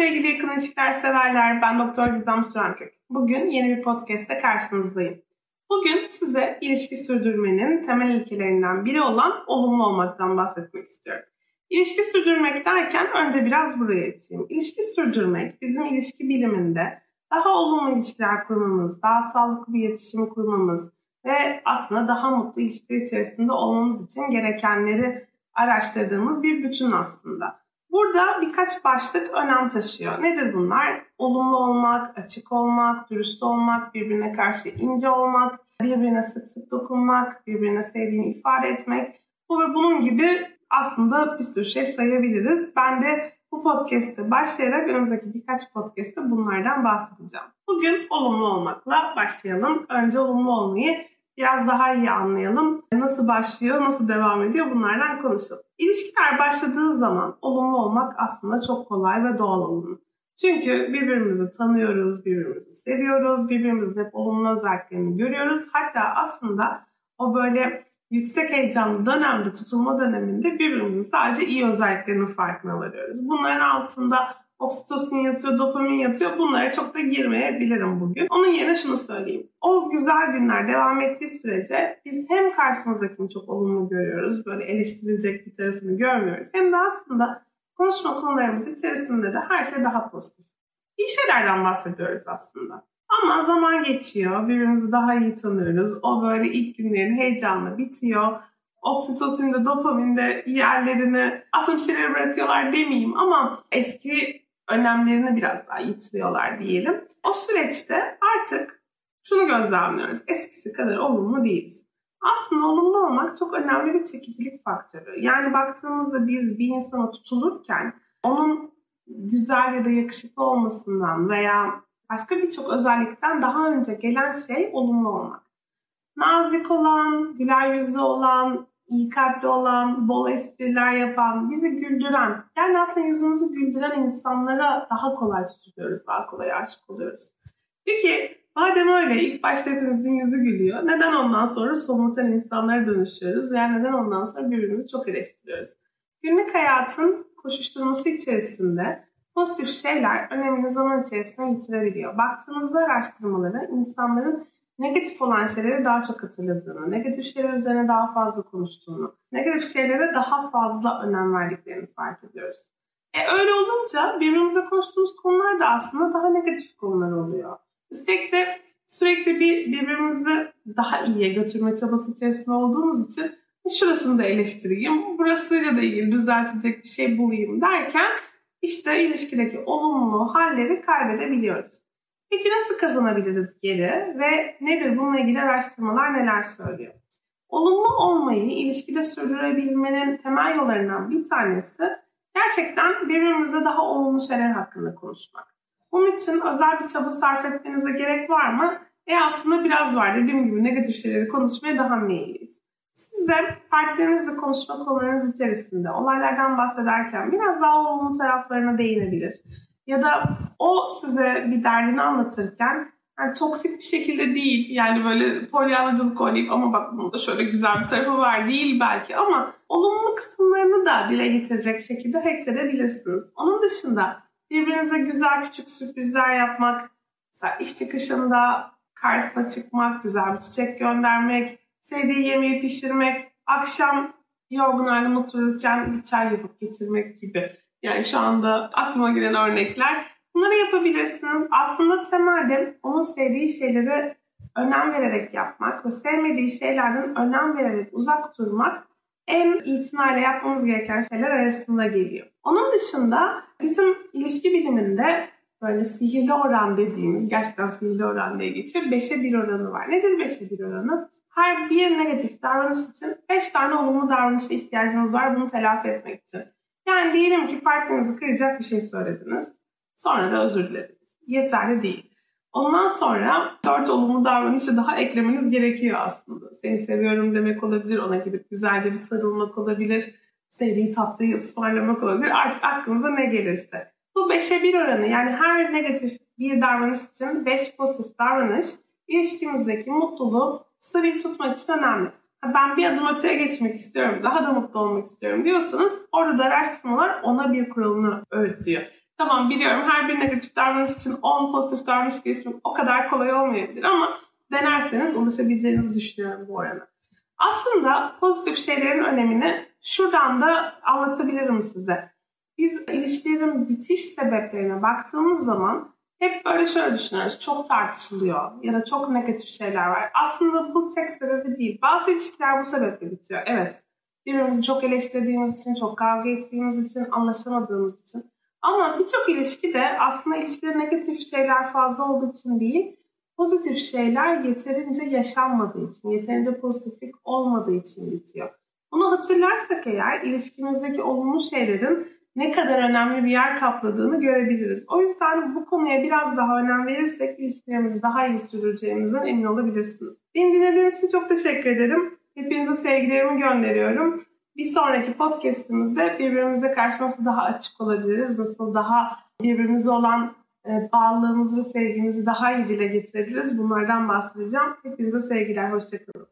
sevgili yakın ilişkiler severler. Ben Doktor Gizem Sürenkök. Bugün yeni bir podcast'te karşınızdayım. Bugün size ilişki sürdürmenin temel ilkelerinden biri olan olumlu olmaktan bahsetmek istiyorum. İlişki sürdürmek derken önce biraz buraya açayım. İlişki sürdürmek bizim ilişki biliminde daha olumlu ilişkiler kurmamız, daha sağlıklı bir iletişim kurmamız ve aslında daha mutlu ilişkiler içerisinde olmamız için gerekenleri araştırdığımız bir bütün aslında. Burada birkaç başlık önem taşıyor. Nedir bunlar? Olumlu olmak, açık olmak, dürüst olmak, birbirine karşı ince olmak, birbirine sık sık dokunmak, birbirine sevdiğini ifade etmek. Bu ve bunun gibi aslında bir sürü şey sayabiliriz. Ben de bu podcast'te başlayarak önümüzdeki birkaç podcast'te bunlardan bahsedeceğim. Bugün olumlu olmakla başlayalım. Önce olumlu olmayı biraz daha iyi anlayalım. Nasıl başlıyor, nasıl devam ediyor bunlardan konuşalım. İlişkiler başladığı zaman olumlu olmak aslında çok kolay ve doğal olanı. Çünkü birbirimizi tanıyoruz, birbirimizi seviyoruz, birbirimizin hep olumlu özelliklerini görüyoruz. Hatta aslında o böyle yüksek heyecanlı dönemde, tutulma döneminde birbirimizin sadece iyi özelliklerinin farkına varıyoruz. Bunların altında oksitosin yatıyor, dopamin yatıyor. Bunlara çok da girmeyebilirim bugün. Onun yerine şunu söyleyeyim. O güzel günler devam ettiği sürece biz hem karşımızdakini çok olumlu görüyoruz. Böyle eleştirilecek bir tarafını görmüyoruz. Hem de aslında konuşma konularımız içerisinde de her şey daha pozitif. İyi şeylerden bahsediyoruz aslında. Ama zaman geçiyor, birbirimizi daha iyi tanıyoruz. O böyle ilk günlerin heyecanla bitiyor. Oksitosin de dopamin de yerlerini aslında bir şeyleri bırakıyorlar demeyeyim ama eski önemlerini biraz daha yitiriyorlar diyelim. O süreçte artık şunu gözlemliyoruz. Eskisi kadar olumlu değiliz. Aslında olumlu olmak çok önemli bir çekicilik faktörü. Yani baktığımızda biz bir insana tutulurken onun güzel ya da yakışıklı olmasından veya başka birçok özellikten daha önce gelen şey olumlu olmak. Nazik olan, güler yüzlü olan, iyi kalpli olan, bol espriler yapan, bizi güldüren, yani aslında yüzümüzü güldüren insanlara daha kolay tutuluyoruz, daha kolay aşık oluyoruz. Peki madem öyle ilk başta hepimizin yüzü gülüyor, neden ondan sonra somutan insanlara dönüşüyoruz veya neden ondan sonra birbirimizi çok eleştiriyoruz? Günlük hayatın koşuşturması içerisinde pozitif şeyler önemini zaman içerisinde yitirebiliyor. Baktığınızda araştırmaları insanların negatif olan şeyleri daha çok hatırladığını, negatif şeyler üzerine daha fazla konuştuğunu, negatif şeylere daha fazla önem verdiklerini fark ediyoruz. E öyle olunca birbirimize konuştuğumuz konular da aslında daha negatif konular oluyor. Üstelik de sürekli bir birbirimizi daha iyiye götürme çabası içerisinde olduğumuz için şurasını da eleştireyim, burasıyla da ilgili düzeltecek bir şey bulayım derken işte ilişkideki olumlu halleri kaybedebiliyoruz. Peki nasıl kazanabiliriz geri ve nedir bununla ilgili araştırmalar neler söylüyor? Olumlu olmayı ilişkide sürdürebilmenin temel yollarından bir tanesi gerçekten birbirimize daha olumlu şeyler hakkında konuşmak. Bunun için özel bir çaba sarf etmenize gerek var mı? E aslında biraz var. Dediğim gibi negatif şeyleri konuşmaya daha meyilliyiz. Siz de partnerinizle konuşma konularınız içerisinde olaylardan bahsederken biraz daha olumlu taraflarına değinebilir ya da o size bir derdini anlatırken yani toksik bir şekilde değil yani böyle polyanacılık oynayıp ama bak bunun da şöyle güzel bir tarafı var değil belki ama olumlu kısımlarını da dile getirecek şekilde hareket. Onun dışında birbirinize güzel küçük sürprizler yapmak, mesela iş çıkışında karşısına çıkmak, güzel bir çiçek göndermek, sevdiği yemeği pişirmek, akşam yorgun halde otururken bir çay yapıp getirmek gibi yani şu anda aklıma gelen örnekler. Bunları yapabilirsiniz. Aslında temelde onun sevdiği şeyleri önem vererek yapmak ve sevmediği şeylerden önem vererek uzak durmak en itinayla yapmamız gereken şeyler arasında geliyor. Onun dışında bizim ilişki biliminde böyle sihirli oran dediğimiz, gerçekten sihirli oran diye geçiyor. Beşe bir oranı var. Nedir beşe bir oranı? Her bir negatif davranış için beş tane olumlu davranışa ihtiyacımız var bunu telafi etmek için. Yani diyelim ki partnerinizi kıracak bir şey söylediniz. Sonra da özür dilediniz. Yeterli değil. Ondan sonra dört olumlu davranışı daha eklemeniz gerekiyor aslında. Seni seviyorum demek olabilir, ona gidip güzelce bir sarılmak olabilir, sevdiği tatlıyı ısmarlamak olabilir. Artık aklınıza ne gelirse. Bu beşe bir oranı yani her negatif bir davranış için beş pozitif davranış ilişkimizdeki mutluluğu stabil tutmak için önemli ben bir adım öteye geçmek istiyorum, daha da mutlu olmak istiyorum diyorsanız orada da araştırmalar ona bir kuralını öğütlüyor. Tamam biliyorum her bir negatif davranış için 10 pozitif davranış geliştirmek o kadar kolay olmayabilir ama denerseniz ulaşabileceğinizi düşünüyorum bu orana. Aslında pozitif şeylerin önemini şuradan da anlatabilirim size. Biz ilişkilerin bitiş sebeplerine baktığımız zaman hep böyle şöyle düşünüyoruz. Çok tartışılıyor ya da çok negatif şeyler var. Aslında bu tek sebebi değil. Bazı ilişkiler bu sebeple bitiyor. Evet. Birbirimizi çok eleştirdiğimiz için, çok kavga ettiğimiz için, anlaşamadığımız için. Ama birçok ilişki de aslında ilişkide negatif şeyler fazla olduğu için değil, pozitif şeyler yeterince yaşanmadığı için, yeterince pozitiflik olmadığı için bitiyor. Bunu hatırlarsak eğer ilişkimizdeki olumlu şeylerin ne kadar önemli bir yer kapladığını görebiliriz. O yüzden bu konuya biraz daha önem verirsek ilişkilerimizi daha iyi sürdüreceğimizden emin olabilirsiniz. Beni dinlediğiniz için çok teşekkür ederim. Hepinize sevgilerimi gönderiyorum. Bir sonraki podcastimizde birbirimize karşı nasıl daha açık olabiliriz, nasıl daha birbirimize olan e, bağlılığımızı ve sevgimizi daha iyi dile getirebiliriz. Bunlardan bahsedeceğim. Hepinize sevgiler, hoşçakalın.